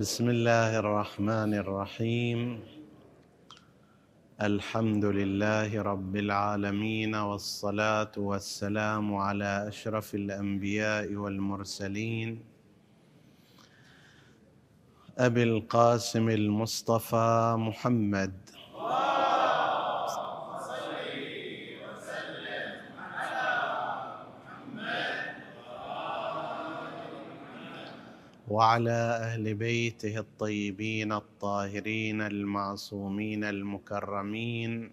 بسم الله الرحمن الرحيم. الحمد لله رب العالمين والصلاة والسلام على أشرف الأنبياء والمرسلين. أبي القاسم المصطفى محمد. وعلى أهل بيته الطيبين الطاهرين المعصومين المكرمين.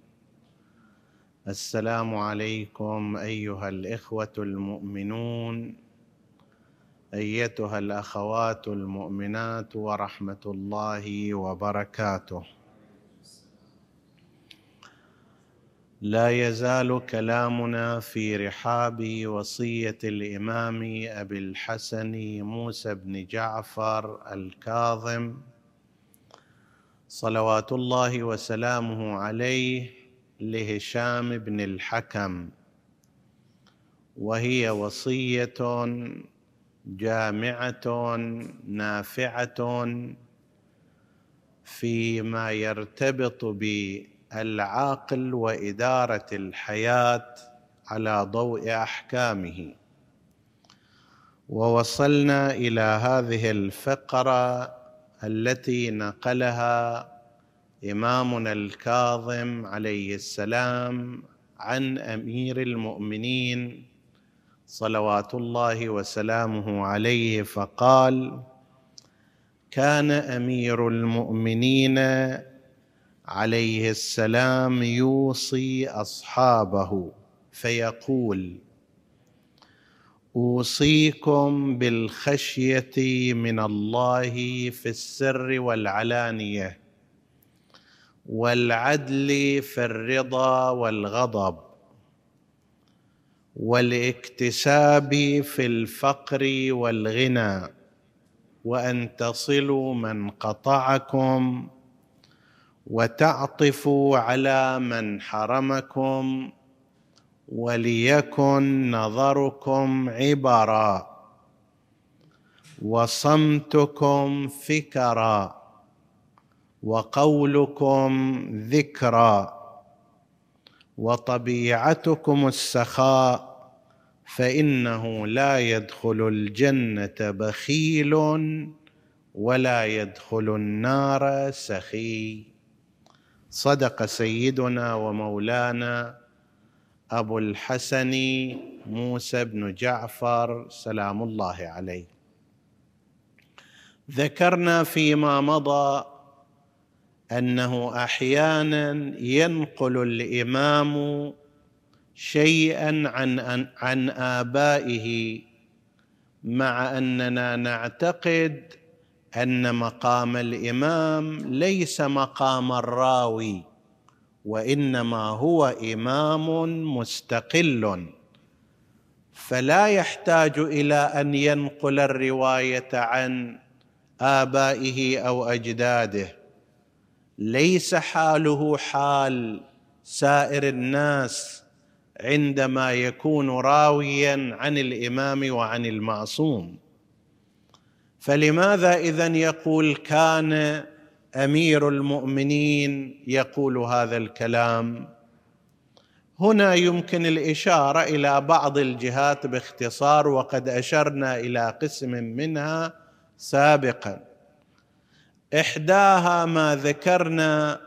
السلام عليكم أيها الإخوة المؤمنون أيتها الأخوات المؤمنات ورحمة الله وبركاته. لا يزال كلامنا في رحاب وصية الإمام أبي الحسن موسى بن جعفر الكاظم. صلوات الله وسلامه عليه لهشام بن الحكم. وهي وصية جامعة نافعة فيما يرتبط ب العاقل وإدارة الحياة على ضوء أحكامه. ووصلنا إلى هذه الفقرة التي نقلها إمامنا الكاظم عليه السلام عن أمير المؤمنين صلوات الله وسلامه عليه فقال كان أمير المؤمنين عليه السلام يوصي أصحابه فيقول أوصيكم بالخشية من الله في السر والعلانية والعدل في الرضا والغضب والاكتساب في الفقر والغنى وأن تصلوا من قطعكم وتعطفوا على من حرمكم وليكن نظركم عبرا وصمتكم فكرا وقولكم ذكرا وطبيعتكم السخاء فإنه لا يدخل الجنة بخيل ولا يدخل النار سخي. صدق سيدنا ومولانا أبو الحسن موسى بن جعفر سلام الله عليه. ذكرنا فيما مضى أنه أحيانا ينقل الإمام شيئا عن عن آبائه مع أننا نعتقد أن مقام الإمام ليس مقام الراوي وإنما هو إمام مستقل. فلا يحتاج إلى أن ينقل الرواية عن آبائه أو أجداده. ليس حاله حال سائر الناس عندما يكون راويا عن الإمام وعن المعصوم. فلماذا اذا يقول كان أمير المؤمنين يقول هذا الكلام؟ هنا يمكن الإشارة إلى بعض الجهات باختصار وقد أشرنا إلى قسم منها سابقا. إحداها ما ذكرنا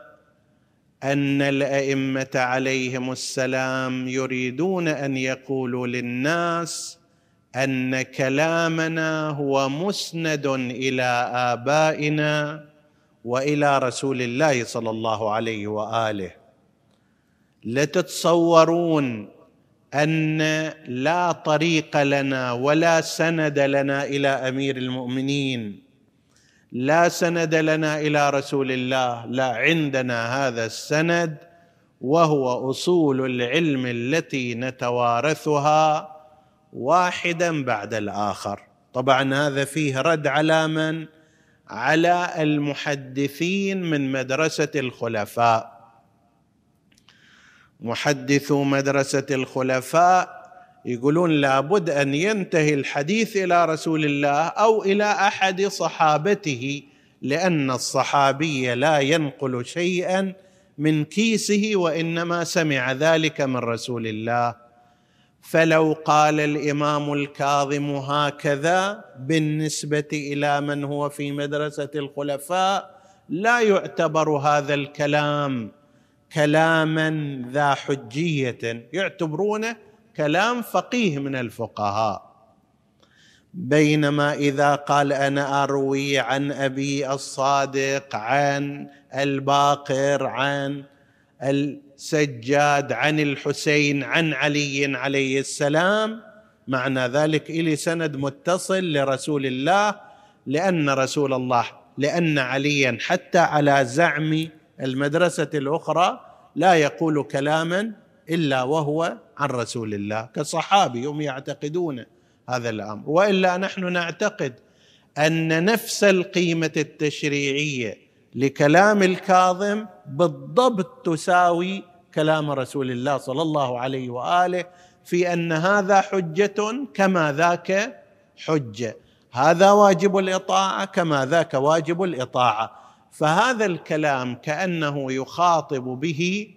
أن الأئمة عليهم السلام يريدون أن يقولوا للناس أن كلامنا هو مسند إلى آبائنا وإلى رسول الله صلى الله عليه وآله. لتتصورون أن لا طريق لنا ولا سند لنا إلى أمير المؤمنين. لا سند لنا إلى رسول الله لا عندنا هذا السند وهو أصول العلم التي نتوارثها. واحدا بعد الآخر. طبعا هذا فيه رد على من؟ على المحدثين من مدرسة الخلفاء. محدثو مدرسة الخلفاء يقولون لابد أن ينتهي الحديث إلى رسول الله أو إلى أحد صحابته لأن الصحابي لا ينقل شيئا من كيسه وإنما سمع ذلك من رسول الله. فلو قال الإمام الكاظم هكذا بالنسبة إلى من هو في مدرسة الخلفاء لا يعتبر هذا الكلام كلاما ذا حجية. يعتبرونه كلام فقيه من الفقهاء. بينما إذا قال أنا أروي عن أبي الصادق عن الباقر عن السجاد عن الحسين عن علي عليه السلام. معنى ذلك إلي سند متصل لرسول الله لأن رسول الله لأن عليا حتى على زعم المدرسة الأخرى لا يقول كلاما إلا وهو عن رسول الله كصحابي هم يعتقدون هذا الأمر. وإلا نحن نعتقد أن نفس القيمة التشريعية لكلام الكاظم بالضبط تساوي كلام رسول الله صلى الله عليه وآله في أن هذا حجة كما ذاك حجه هذا واجب الإطاعة كما ذاك واجب الإطاعة. فهذا الكلام كأنه يخاطب به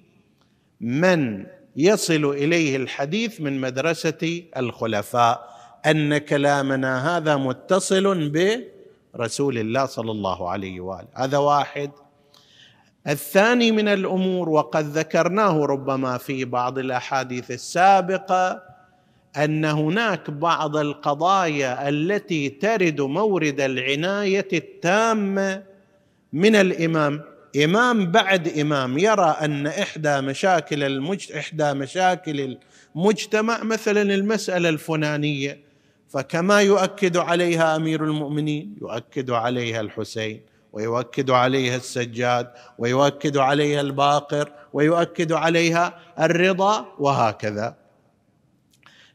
من يصل إليه الحديث من مدرسة الخلفاء أن كلامنا هذا متصل برسول الله صلى الله عليه وآله. هذا واحد. الثاني من الأمور وقد ذكرناه ربما في بعض الأحاديث السابقة أن هناك بعض القضايا التي ترد مورد العناية التامه من الإمام. إمام بعد إمام يرى أن إحدى مشاكل المجت... إحدى مشاكل المجتمع مثلا المسألة الفلانيه فكما يؤكد عليها أمير المؤمنين يؤكد عليها الحسين. ويؤكد عليها السجاد ويؤكد عليها الباقر ويؤكد عليها الرضا وهكذا.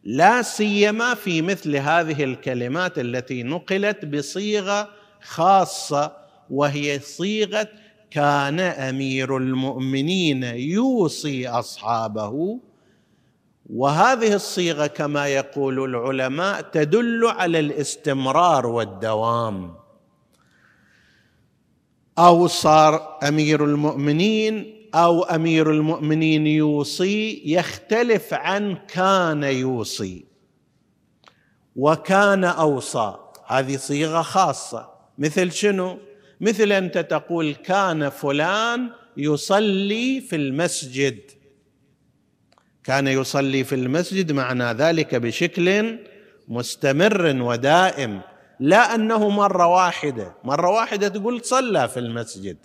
لا سيما في مثل هذه الكلمات التي نقلت بصيغة خاصة وهي صيغة كان أمير المؤمنين يوصي أصحابه. وهذه الصيغة كما يقول العلماء تدل على الاستمرار والدوام. أو صار أمير المؤمنين أو أمير المؤمنين يوصي يختلف عن كان يوصي. وكان أوصى. هذه صيغة خاصة. مثل شنو؟ مثل أنت تقول كان فلان يصلي في المسجد. كان يصلي في المسجد معنى ذلك بشكل مستمر ودائم. لا أنه مرة واحدة. مرة واحدة تقول صلى في المسجد.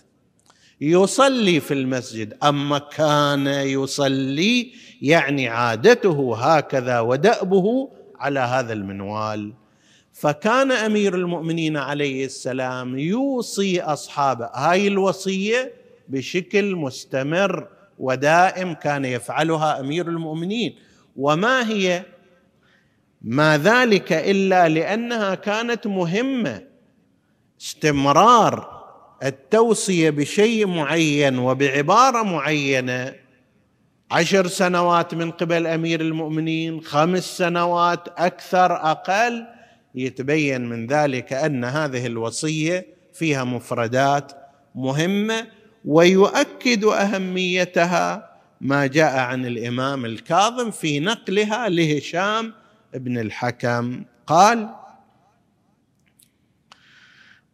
يصلي في المسجد. أما كان يصلي يعني عادته هكذا ودأبه على هذا المنوال. فكان أمير المؤمنين عليه السلام يوصي أصحابه. هاي الوصية بشكل مستمر ودائم كان يفعلها أمير المؤمنين. وما هي ما ذلك إلا لأنها كانت مهمة. استمرار التوصية بشيء معين وبعبارة معينة. عشر سنوات من قبل أمير المؤمنين خمس سنوات أكثر أقل يتبين من ذلك أن هذه الوصية فيها مفردات مهمة ويؤكد أهميتها ما جاء عن الإمام الكاظم في نقلها لهشام بن الحكم قال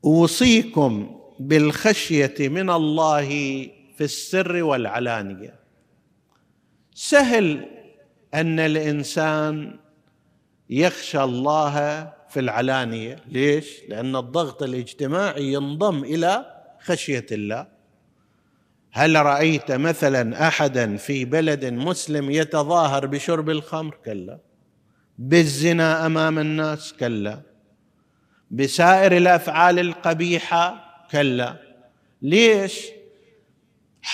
أوصيكم بالخشية من الله في السر والعلانية. سهل أن الإنسان يخشى الله في العلانية. ليش؟ لأن الضغط الاجتماعي ينضم إلى خشية الله. هل رأيت مثلا احدا في بلد مسلم يتظاهر بشرب الخمر؟ كلا. بالزنا أمام الناس كلا. بسائر الأفعال القبيحة كلا. ليش؟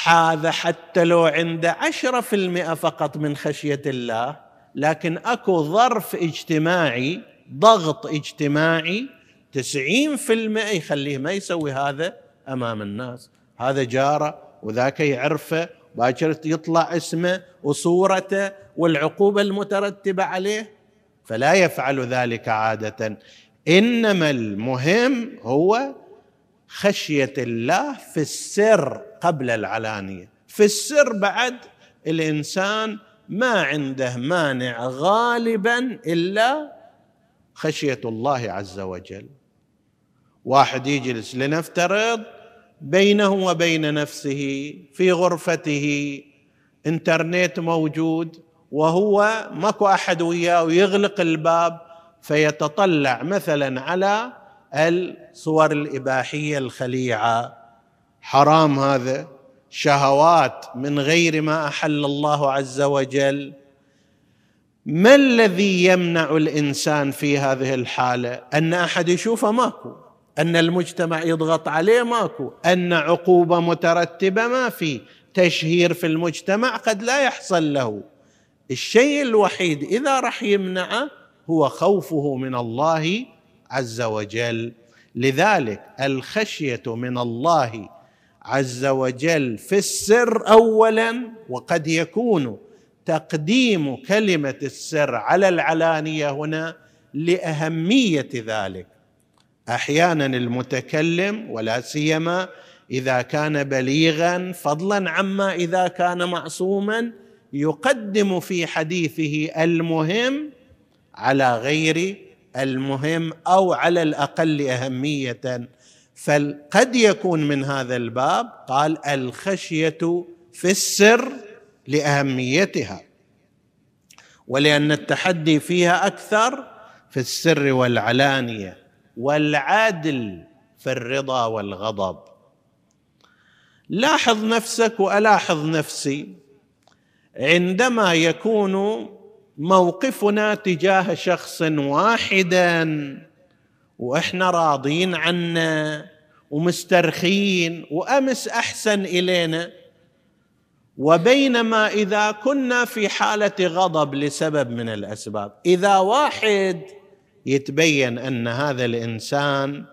هذا حتى لو عنده عشرة في المئة فقط من خشية الله لكن أكو ظرف اجتماعي ضغط اجتماعي تسعين في المئة يخليه ما يسوي هذا أمام الناس. هذا جارة وذاك يعرفه باكر يطلع اسمه وصورته والعقوبة المترتبة عليه. فلا يفعل ذلك عادة. إنما المهم هو خشية الله في السر قبل العلانية. في السر بعد الإنسان ما عنده مانع غالبا إلا خشية الله عز وجل. واحد يجلس لنفترض بينه وبين نفسه في غرفته إنترنت موجود وهو ماكو أحد وياه ويغلق الباب فيتطلع مثلا على الصور الإباحية الخليعة. حرام هذا. شهوات من غير ما أحل الله عز وجل. ما الذي يمنع الإنسان في هذه الحالة؟ أن أحد يشوفه ماكو. أن المجتمع يضغط عليه ماكو. أن عقوبة مترتبة ما في. تشهير في المجتمع قد لا يحصل له. الشيء الوحيد إذا راح يمنعه هو خوفه من الله عز وجل. لذلك الخشية من الله عز وجل في السر اولا وقد يكون تقديم كلمة السر على العلانية هنا لأهمية ذلك. أحيانا المتكلم ولا سيما إذا كان بليغا فضلا عما إذا كان معصوما يقدم في حديثه المهم على غير المهم أو على الأقل أهمية. فقد يكون من هذا الباب قال الخشية في السر لأهميتها. ولأن التحدي فيها أكثر في السر والعلانية والعدل في الرضا والغضب. لاحظ نفسك وألاحظ نفسي. عندما يكون موقفنا تجاه شخص واحدا وإحنا راضين عنه ومسترخين وأمس أحسن إلينا وبينما إذا كنا في حالة غضب لسبب من الأسباب إذا واحد يتبين أن هذا الإنسان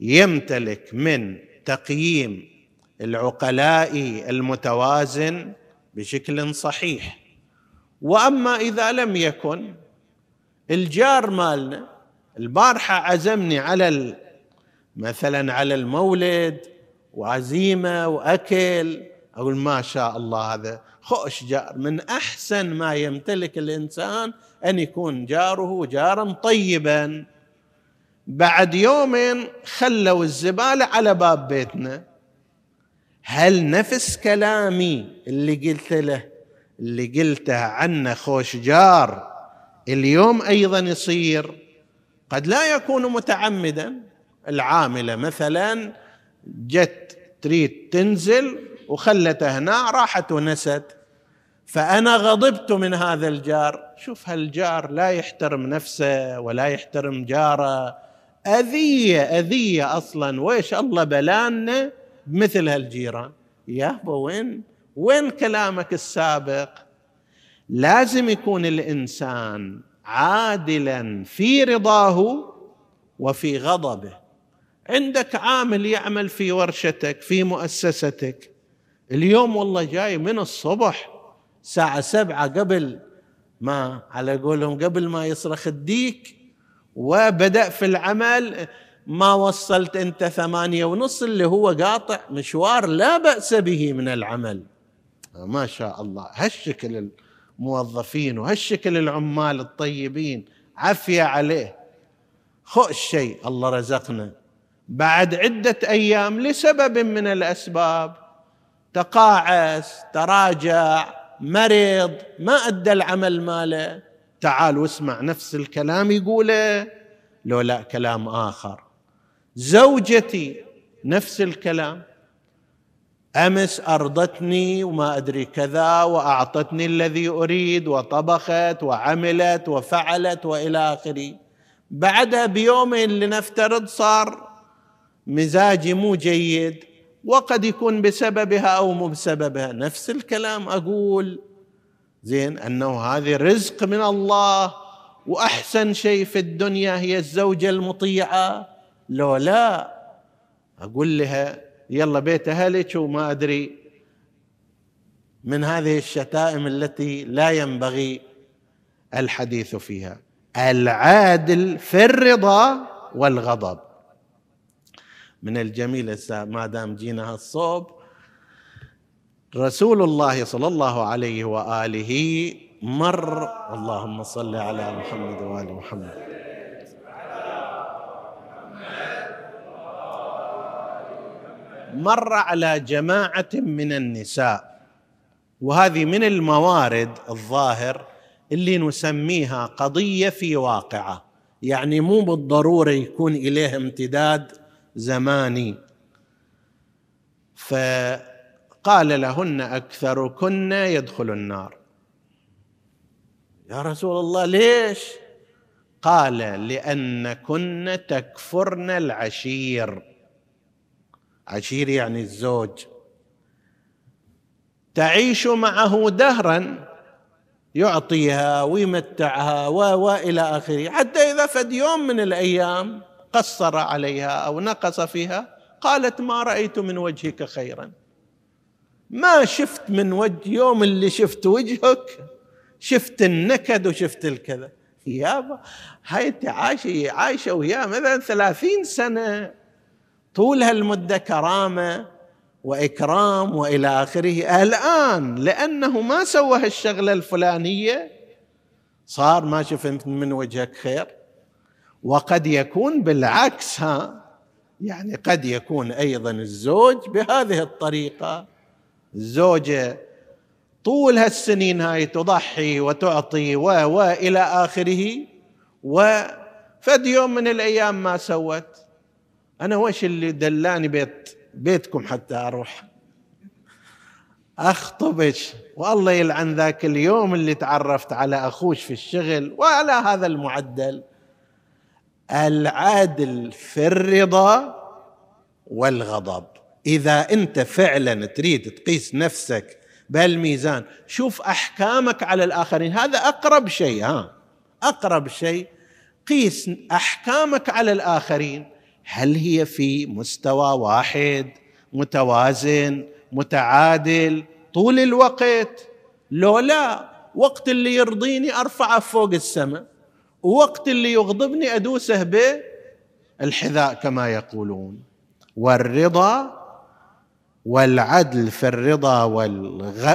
يمتلك من تقييم العقلاء المتوازن بشكل صحيح. وأما إذا لم يكن الجار مالنا البارحة عزمني على مثلا على المولد وعزيمة وأكل أقول ما شاء الله هذا خوش جار. من أحسن ما يمتلك الإنسان أن يكون جاره جارا طيبا. بعد يومين خلوا الزبالة على باب بيتنا. هل نفس كلامي اللي قلت له اللي قلته عنه خوش جار اليوم أيضا يصير قد لا يكون متعمدا. العاملة مثلا جت تريد تنزل وخلته هنا راحت ونست. فأنا غضبت من هذا الجار. شوف هالجار لا يحترم نفسه ولا يحترم جاره. أذية أذية أصلا. ويش الله بلانا بمثل هالجيران. يابا وين؟ وين كلامك السابق؟ لازم يكون الإنسان عادلا في رضاه وفي غضبه. عندك عامل يعمل في ورشتك في مؤسستك. اليوم والله جاي من الصبح ساعة سبعة قبل ما على قولهم قبل ما يصرخ الديك وبدأ في العمل. ما وصلت أنت ثمانية ونص اللي هو قاطع مشوار لا بأس به من العمل. ما شاء الله. هالشكل الموظفين وهالشكل العمال الطيبين عافية عليه. خوش شيء الله رزقنا. بعد عدة أيام لسبب من الأسباب تقاعس تراجع مرض ما أدى العمل ماله. تعال واسمع نفس الكلام يقوله. لو لا كلام آخر. زوجتي نفس الكلام. أمس أرضتني وما أدري كذا وأعطتني الذي أريد وطبخت وعملت وفعلت وإلى آخره. بعدها بيومين لنفترض صار مزاجي مو جيد وقد يكون بسببها أو مو بسببها. نفس الكلام أقول زين أنه هذه رزق من الله وأحسن شيء في الدنيا هي الزوجة المطيعة. لو لا أقول لها يلا بيت أهلك وما أدري من هذه الشتائم التي لا ينبغي الحديث فيها العادل في الرضا والغضب. من الجميل ما دام جينا هالصوب رسول الله صلى الله عليه وآله مر اللهم صل على محمد وآل محمد. مر على جماعة من النساء. وهذه من الموارد الظاهر اللي نسميها قضية في واقعة. يعني مو بالضرورة يكون إليه امتداد زماني. فقال لهن أكثركن يدخل النار. يا رسول الله ليش؟ قال لأنكن تكفرن العشير. عشير يعني الزوج. تعيش معه دهرا يعطيها ويمتعها والى آخره. حتى إذا فد يوم من الأيام قصر عليها أو نقص فيها قالت ما رأيت من وجهك خيرا. ما شفت من وجه يوم اللي شفت وجهك شفت النكد وشفت الكذا. يابا هاي عايشة عايشة وياه مثلا ثلاثين سنة. طول هالمدة كرامة وإكرام وإلى آخره. الآن لأنه ما سوى هالشغلة الفلانية صار ما شفت من وجهك خير. وقد يكون بالعكس ها يعني قد يكون أيضا الزوج بهذه الطريقة. الزوجة طول هالسنين هاي تضحي وتعطي و وإلى آخره وفد يوم من الأيام ما سوت. أنا وش اللي دلاني بيت بيتكم حتى أروح؟ أخطبك والله يلعن ذاك اليوم اللي تعرفت على أخوش في الشغل وعلى هذا المعدل. العدل في الرضا والغضب. إذا أنت فعلا تريد تقيس نفسك بهالميزان شوف أحكامك على الآخرين. هذا أقرب شيء ها؟ أقرب شيء قيس أحكامك على الآخرين. هل هي في مستوى واحد متوازن متعادل؟ طول الوقت. لو لا وقت اللي يرضيني أرفعه فوق السماء ووقت اللي يغضبني أدوسه بالحذاء كما يقولون. والرضا والعدل في الرضا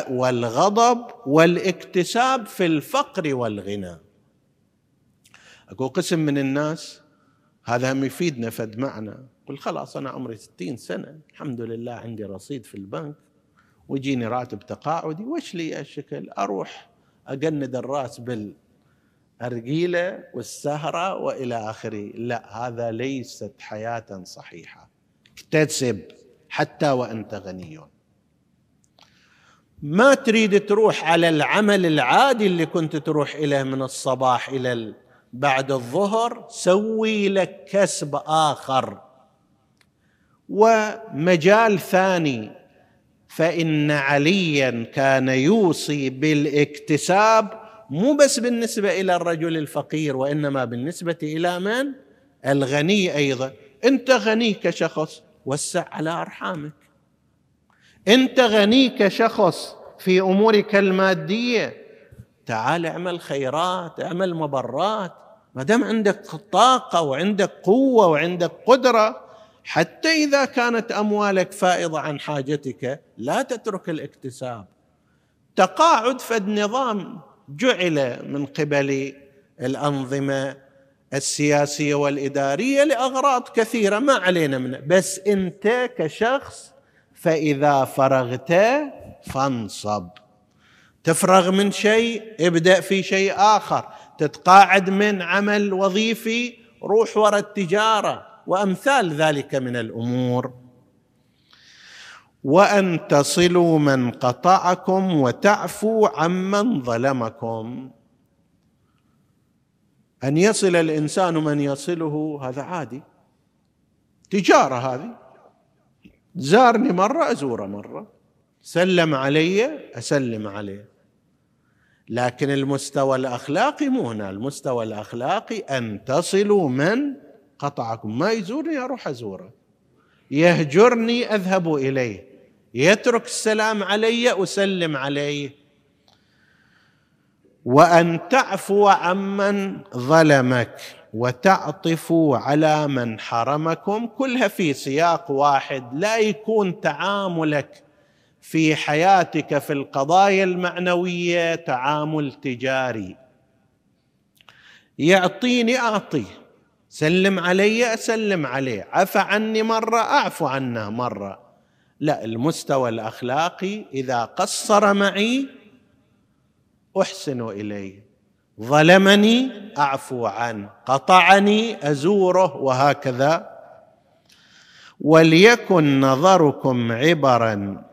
والغضب والاكتساب في الفقر والغنى. اكو قسم من الناس هذا هم يفيدنا فد معنى قل خلاص أنا عمري ستين سنة الحمد لله عندي رصيد في البنك ويجيني راتب تقاعدي. وش لي الشكل أروح أجند الرأس بالأرجيلة والسهرة وإلى آخره. لا هذا ليست حياة صحيحة. اكتسب حتى وأنت غني. ما تريد تروح على العمل العادي اللي كنت تروح إليه من الصباح إلى بعد الظهر سوي لك كسب آخر. ومجال ثاني فإن عليا كان يوصي بالاكتساب مو بس بالنسبة إلى الرجل الفقير وإنما بالنسبة إلى من؟ الغني أيضا. أنت غني كشخص وسع على أرحامك. أنت غني كشخص في أمورك المادية. تعال اعمل خيرات اعمل مبرات. ما دام عندك طاقة وعندك قوة وعندك قدرة حتى إذا كانت أموالك فائضة عن حاجتك لا تترك الاكتساب. تقاعد فد نظام جعل من قبل الأنظمة السياسية والإدارية لأغراض كثيرة ما علينا منه بس أنت كشخص فإذا فرغت فانصب. تفرغ من شيء ابدأ في شيء آخر. تتقاعد من عمل وظيفي روح وراء التجارة وأمثال ذلك من الأمور. وأن تصلوا من قطعكم وتعفوا عمن ظلمكم. أن يصل الإنسان من يصله هذا عادي. تجارة هذه. زارني مرة ازوره مرة. سلم علي أسلم عليه. لكن المستوى الأخلاقي مو هنا. المستوى الأخلاقي أن تصلوا من قطعكم. ما يزورني أروح أزوره. يهجرني أذهب إليه. يترك السلام علي أسلم عليه. وأن تعفو عمن ظلمك وتعطفوا على من حرمكم. كلها في سياق واحد. لا يكون تعاملك في حياتك في القضايا المعنوية تعامل تجاري. يعطيني اعطيه سلم علي أسلم عليه. عفى عني مرة أعفو عنه مرة. لا المستوى الأخلاقي إذا قصر معي أحسن إليه. ظلمني أعفو عنه قطعني أزوره وهكذا. وليكن نظركم عبرا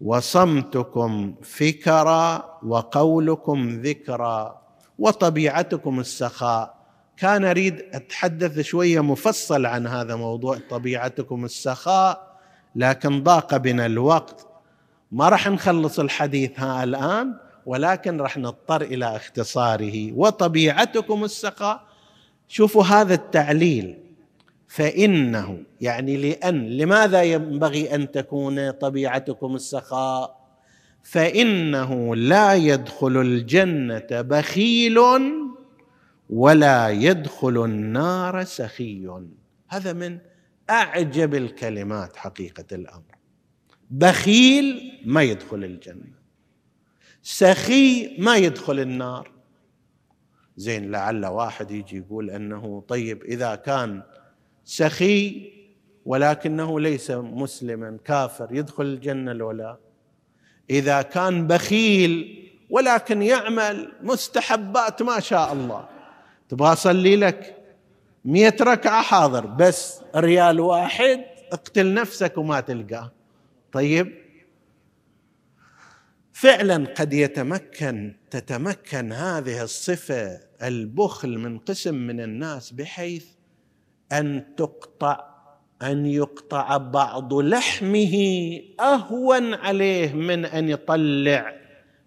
وصمتكم فكرا وقولكم ذكرا وطبيعتكم السخاء. كان أريد أتحدث شوية مفصل عن هذا موضوع طبيعتكم السخاء لكن ضاق بنا الوقت. ما راح نخلص الحديث ها الآن ولكن راح نضطر إلى اختصاره. وطبيعتكم السخاء. شوفوا هذا التعليل. فإنه يعني لأن لماذا ينبغي أن تكون طبيعتكم السخاء؟ فإنه لا يدخل الجنة بخيل ولا يدخل النار سخي. هذا من أعجب الكلمات حقيقة الأمر. بخيل ما يدخل الجنة. سخي ما يدخل النار. زين لعل واحد يجي يقول أنه طيب إذا كان سخي ولكنه ليس مسلما كافر يدخل الجنة لولا إذا كان بخيل ولكن يعمل مستحبات ما شاء الله. تبغى أصلي لك؟ مئة ركعة حاضر بس ريال واحد اقتل نفسك وما تلقاه. طيب؟ فعلا قد يتمكن تتمكن هذه الصفة البخل من قسم من الناس بحيث أن تقطع أن يقطع بعض لحمه أهون عليه من أن يطلع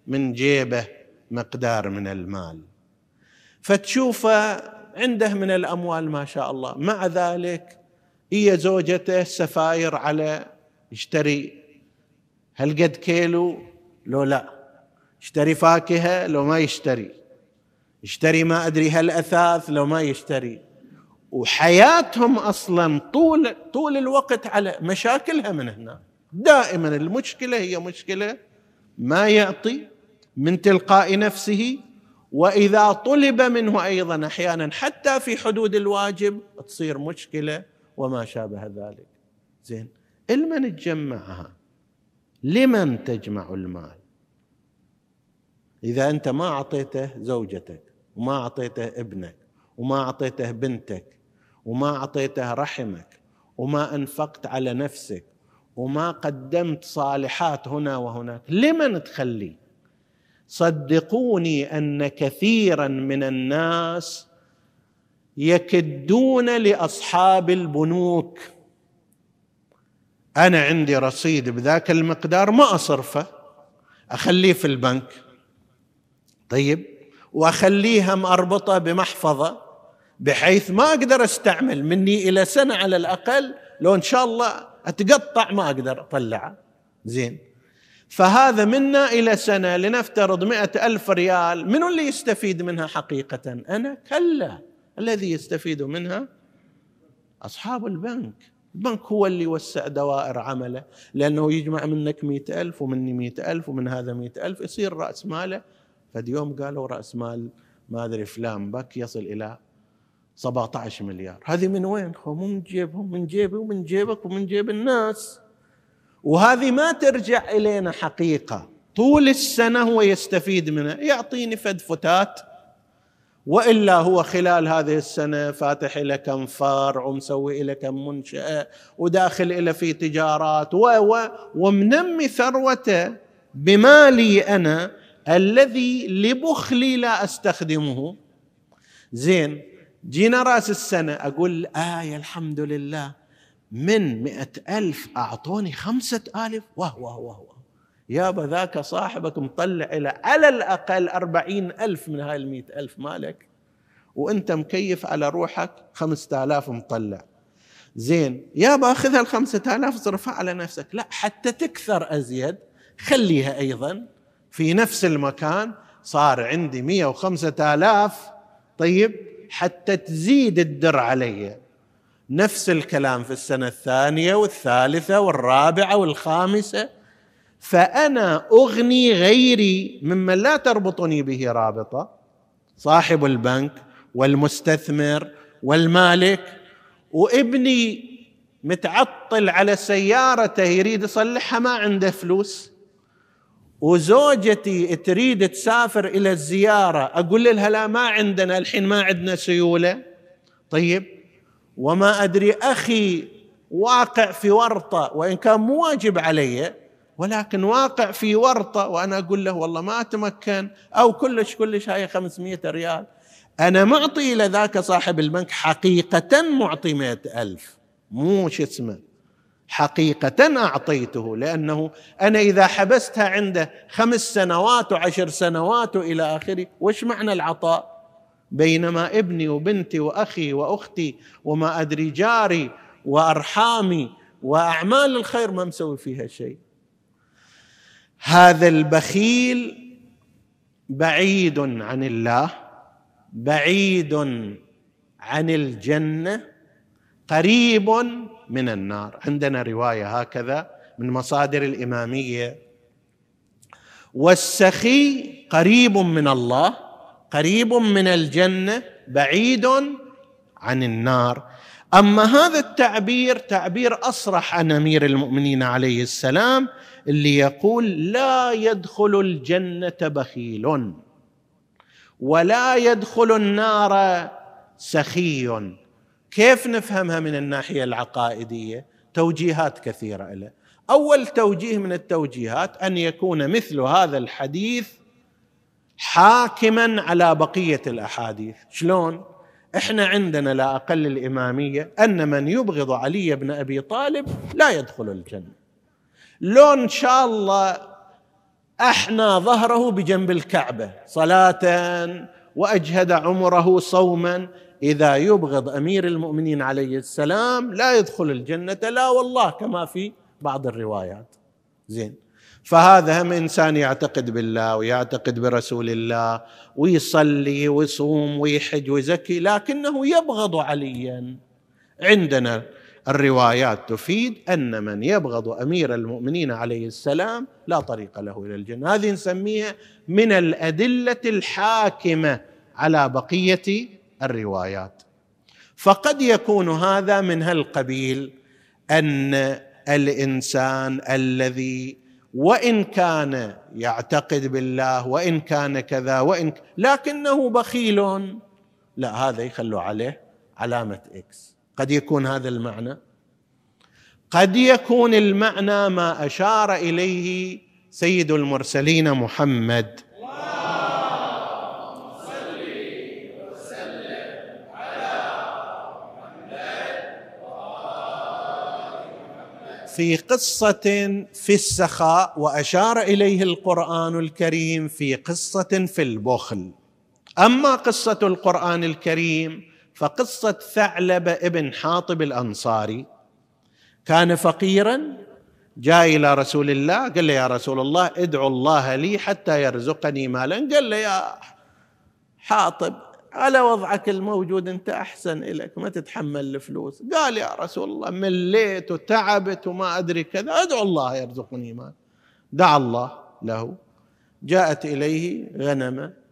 من جيبه مقدار من المال. فتشوفه عنده من الأموال ما شاء الله. مع ذلك هي زوجته سفاير على يشتري هل قد كيلو؟ لو لا. يشتري فاكهة؟ لو ما يشتري. يشتري ما أدري هل أثاث؟ لو ما يشتري. وحياتهم أصلا طول طول الوقت على مشاكلها من هنا. دائما المشكلة هي مشكلة ما يعطي من تلقاء نفسه وإذا طلب منه أيضا أحيانا حتى في حدود الواجب تصير مشكلة وما شابه ذلك. زين لمن تجمعها؟ لمن تجمع المال؟ إذا أنت ما أعطيته زوجتك وما أعطيته ابنك وما أعطيته بنتك وما أعطيته رحمك وما أنفقت على نفسك وما قدمت صالحات هنا وهناك. لمن تخليه صدقوني أن كثيرا من الناس يكدون لأصحاب البنوك. أنا عندي رصيد بذاك المقدار ما أصرفه. أخليه في البنك. طيب. واخليها مربطه بمحفظة. بحيث ما أقدر أستعمل مني إلى سنة على الأقل لو إن شاء الله أتقطع ما أقدر أطلعه. زين. فهذا منا إلى سنة لنفترض مئة ألف ريال. من اللي يستفيد منها حقيقة؟ أنا كلا. الذي يستفيد منها أصحاب البنك. البنك هو اللي يوسع دوائر عمله لأنه يجمع منك مئة ألف ومني مئة ألف ومن هذا مئة ألف يصير رأس ماله. فد قالوا رأس مال ما أدري فلان بك يصل إلى 17 مليار. هذه من وين؟ هو من جيبهم من جيبي ومن جيبك ومن جيب الناس. وهذه ما ترجع إلينا حقيقة. طول السنة هو يستفيد منها. يعطيني فد فتات. وإلا هو خلال هذه السنة فاتح إلى كم فرع ومسوي إلى كم منشأة وداخل إلى في تجارات. و و ومنمي ثروته بمالي أنا الذي لبخلي لا أستخدمه. زين جينا رأس السنة أقول آية الحمد لله. من مئة ألف أعطوني خمسة ألف واه واه واه يابا ذاك صاحبك مطلع إلى على الأقل أربعين ألف من هاي المئة ألف مالك وأنت مكيف على روحك خمسة آلاف مطلع. زين يابا أخذ هالخمسة آلاف صرفها على نفسك. لا حتى تكثر أزيد خليها أيضا في نفس المكان. صار عندي مئة وخمسة آلاف. طيب حتى تزيد الدر علي. نفس الكلام في السنة الثانية والثالثة والرابعة والخامسة. فأنا أغني غيري ممن لا تربطني به رابطة. صاحب البنك والمستثمر والمالك. وابني متعطل على سيارته يريد يصلحها ما عنده فلوس. وزوجتي تريد تسافر إلى الزيارة أقول لها لا ما عندنا الحين ما عندنا سيولة. طيب وما أدري أخي واقع في ورطة وإن كان مو واجب علي ولكن واقع في ورطة وأنا أقول له والله ما أتمكن أو كلش كلش هاي 500 ريال. أنا معطي إلى ذاك صاحب البنك حقيقة معطي مئة ألف. مو شو اسمه. حقيقة أعطيته لأنه أنا إذا حبستها عنده خمس سنوات وعشر سنوات إلى آخره وش معنى العطاء؟ بينما ابني وبنتي وأخي وأختي وما أدري جاري وأرحامي وأعمال الخير ما مسوي فيها شيء. هذا البخيل بعيد عن الله بعيد عن الجنة قريب من النار. عندنا رواية هكذا من مصادر الإمامية. والسخي قريب من الله قريب من الجنة بعيد عن النار. أما هذا التعبير تعبير أصرح عن أمير المؤمنين عليه السلام اللي يقول لا يدخل الجنة بخيل ولا يدخل النار سخي. كيف نفهمها من الناحية العقائدية؟ توجيهات كثيرة له أول توجيه من التوجيهات أن يكون مثل هذا الحديث حاكما على بقية الأحاديث. شلون؟ إحنا عندنا لا أقل الإمامية أن من يبغض علي بن أبي طالب لا يدخل الجنة. لو ان شاء الله أحنى ظهره بجنب الكعبة. صلاة وأجهد عمره صوما. إذا يبغض أمير المؤمنين عليه السلام لا يدخل الجنة. لا والله كما في بعض الروايات. زين. فهذا هم إنسان يعتقد بالله ويعتقد برسول الله ويصلي ويصوم ويحج ويزكي لكنه يبغض عليا. عندنا الروايات تفيد أن من يبغض أمير المؤمنين عليه السلام لا طريق له إلى الجنة. هذه نسميها من الأدلة الحاكمة على بقية الروايات. فقد يكون هذا من هالقبيل أن الإنسان الذي وإن كان يعتقد بالله وإن كان كذا وإن لكنه بخيل لا هذا يخلوا عليه علامة إكس. قد يكون هذا المعنى؟ قد يكون المعنى ما أشار إليه سيد المرسلين محمد. في قصة في السخاء وأشار إليه القرآن الكريم في قصة في البخل. أما قصة القرآن الكريم فقصة ثعلب ابن حاطب الأنصاري كان فقيرا جاء إلى رسول الله قال له يا رسول الله ادعو الله لي حتى يرزقني مالا. قال له يا حاطب على وضعك الموجود أنت أحسن لك ما تتحمل الفلوس. قال يا رسول الله مليت وتعبت وما أدري كذا ادعو الله يرزقني مال دعا الله له جاءت إليه غنمه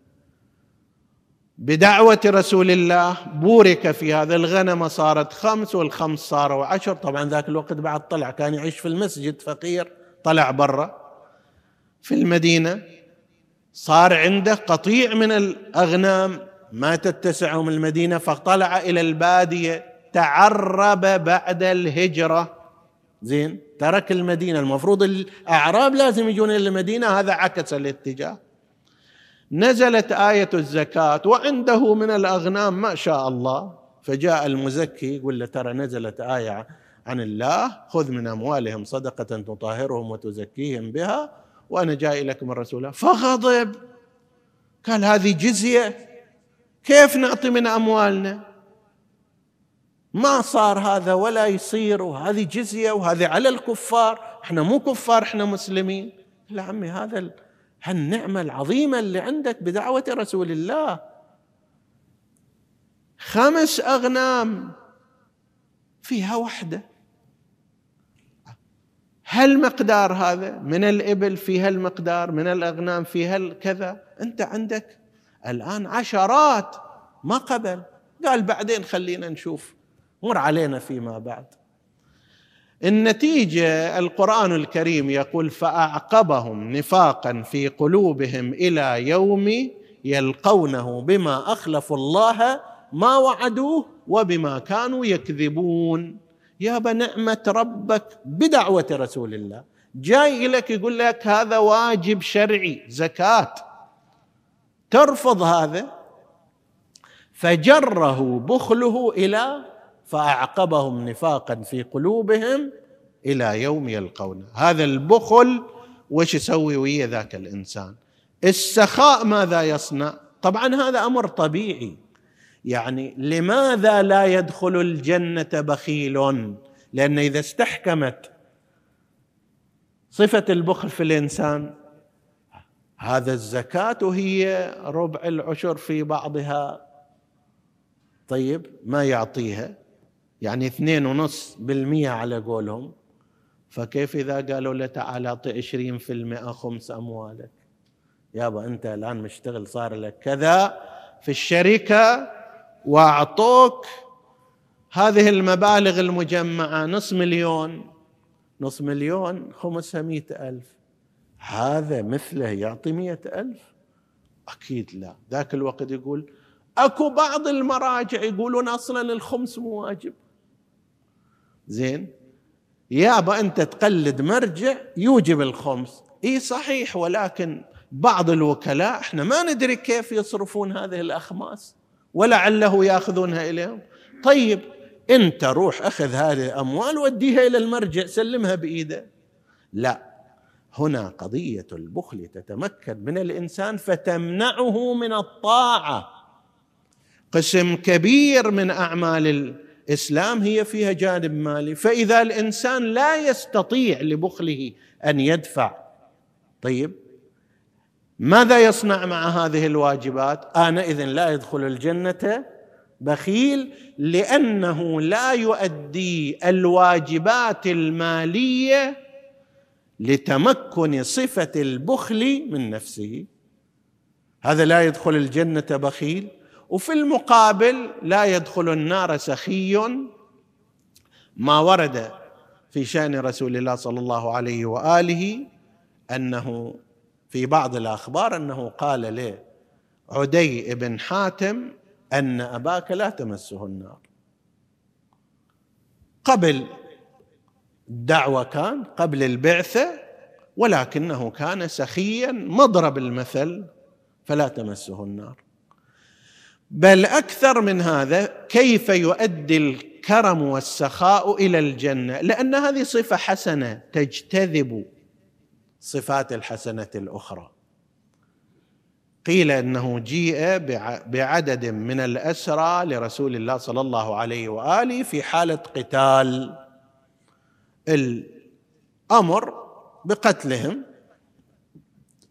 بدعوة رسول الله بورك في هذا الغنمة صارت خمس والخمس صاروا عشر. طبعا ذاك الوقت بعد طلع كان يعيش في المسجد فقير طلع برا في المدينة. صار عنده قطيع من الأغنام ما تتسعهم المدينة فطلع إلى البادية تعرب بعد الهجرة. زين ترك المدينة. المفروض الأعراب لازم يجون إلى المدينة هذا عكس الاتجاه. نزلت آية الزكاة وعنده من الأغنام ما شاء الله. فجاء المزكي يقول له ترى نزلت آية عن الله خذ من أموالهم صدقة تطهرهم وتزكيهم بها وأنا جاي لك من رسول فغضب. قال هذه جزية؟ كيف نعطي من أموالنا؟ ما صار هذا ولا يصير وهذه جزية وهذه على الكفار. إحنا مو كفار إحنا مسلمين. لا عمي هذا هالنعمة العظيمة اللي عندك بدعوة رسول الله. خمس أغنام فيها وحدة. هل مقدار هذا من الإبل في هالمقدار من الأغنام في هالكذا. أنت عندك الآن عشرات ما قبل. قال بعدين خلينا نشوف. مر علينا فيما بعد. النتيجة القرآن الكريم يقول فأعقبهم نفاقا في قلوبهم إلى يوم يلقونه بما أخلفوا الله ما وعدوه وبما كانوا يكذبون. يابا نعمة ربك بدعوة رسول الله. جاي لك يقول لك هذا واجب شرعي زكاة. ترفض هذا؟ فجره بخله إلى فأعقبهم نفاقا في قلوبهم إلى يوم يلقونه هذا البخل وش يسوي ويا ذاك الإنسان؟ السخاء ماذا يصنع؟ طبعا هذا أمر طبيعي. يعني لماذا لا يدخل الجنة بخيل؟ لأن إذا استحكمت صفة البخل في الإنسان هذا الزكاة هي ربع العشر في بعضها. طيب ما يعطيها؟ يعني اثنين ونص بالمية على قولهم. فكيف إذا قالوا له تعال أعطي عشرين في المئة خمس أموالك؟ يابا أنت الآن مشتغل صار لك كذا في الشركة وأعطوك هذه المبالغ المجمعة نصف مليون. نصف مليون خمسها مئة ألف. هذا مثله يعطي مئة ألف؟ أكيد لا. ذاك الوقت يقول أكو بعض المراجع يقولون أصلا الخمس مو واجب. زين؟ يابا أنت تقلد مرجع يوجب الخمس. إي صحيح ولكن بعض الوكلاء إحنا ما ندري كيف يصرفون هذه الأخماس ولعله يأخذونها إليهم. طيب أنت روح أخذ هذه الأموال وديها إلى المرجع سلمها بإيده. لا هنا قضية البخل تتمكن من الإنسان فتمنعه من الطاعة. قسم كبير من أعمال الاسلام هي فيها جانب مالي. فإذا الإنسان لا يستطيع لبخله أن يدفع طيب ماذا يصنع مع هذه الواجبات؟ آنئذ لا يدخل الجنة بخيل لأنه لا يؤدي الواجبات المالية لتمكن صفة البخل من نفسه. هذا لا يدخل الجنة بخيل وفي المقابل لا يدخل النار سخي. ما ورد في شأن رسول الله صلى الله عليه وآله أنه في بعض الأخبار أنه قال له عدي بن حاتم أن أباك لا تمسه النار. قبل الدعوه كان قبل البعثة ولكنه كان سخيا مضرب المثل فلا تمسه النار. بل أكثر من هذا كيف يؤدي الكرم والسخاء إلى الجنة؟ لأن هذه صفة حسنة تجتذب صفات الحسنة الأخرى. قيل أنه جيء بعدد من الأسرى لرسول الله صلى الله عليه وآله في حالة قتال الأمر بقتلهم.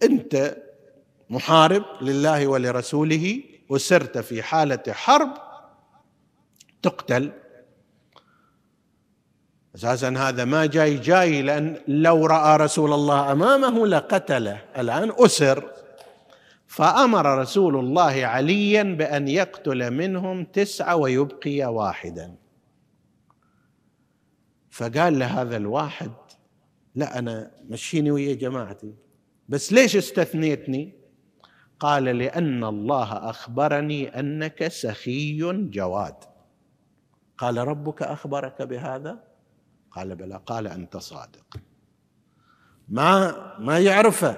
أنت محارب لله ولرسوله. وسرت في حالة حرب تقتل. أساسا هذا ما جاي جاي لأن لو رأى رسول الله أمامه لقتله. الآن أسر. فأمر رسول الله عليا بأن يقتل منهم تسعة ويبقي واحدا. فقال لهذا الواحد لا أنا مشيني ويا جماعتي. بس ليش استثنيتني؟ قال لأن الله أخبرني أنك سخي جواد. قال ربك أخبرك بهذا؟ قال بلى قال أنت صادق. ما ما يعرفه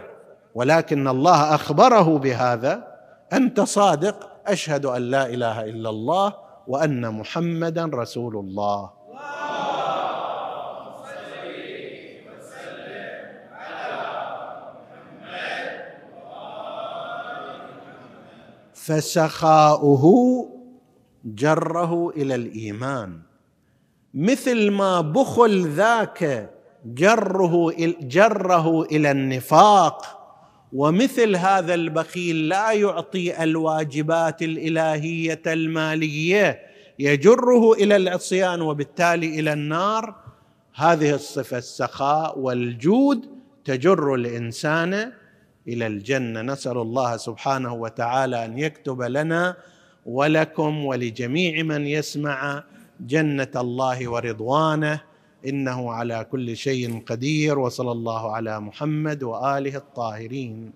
ولكن الله أخبره بهذا. أنت صادق أشهد أن لا إله إلا الله وأن محمدا رسول الله. فسخاؤه جره إلى الإيمان. مثل ما بخل ذاك جره جره إلى النفاق ومثل هذا البخيل لا يعطي الواجبات الإلهية المالية يجره إلى العصيان وبالتالي إلى النار. هذه الصفة السخاء والجود تجر الإنسان إلى الجنة. نسأل الله سبحانه وتعالى أن يكتب لنا ولكم ولجميع من يسمع جنة الله ورضوانه. إنه على كل شيء قدير وصلى الله على محمد وآله الطاهرين.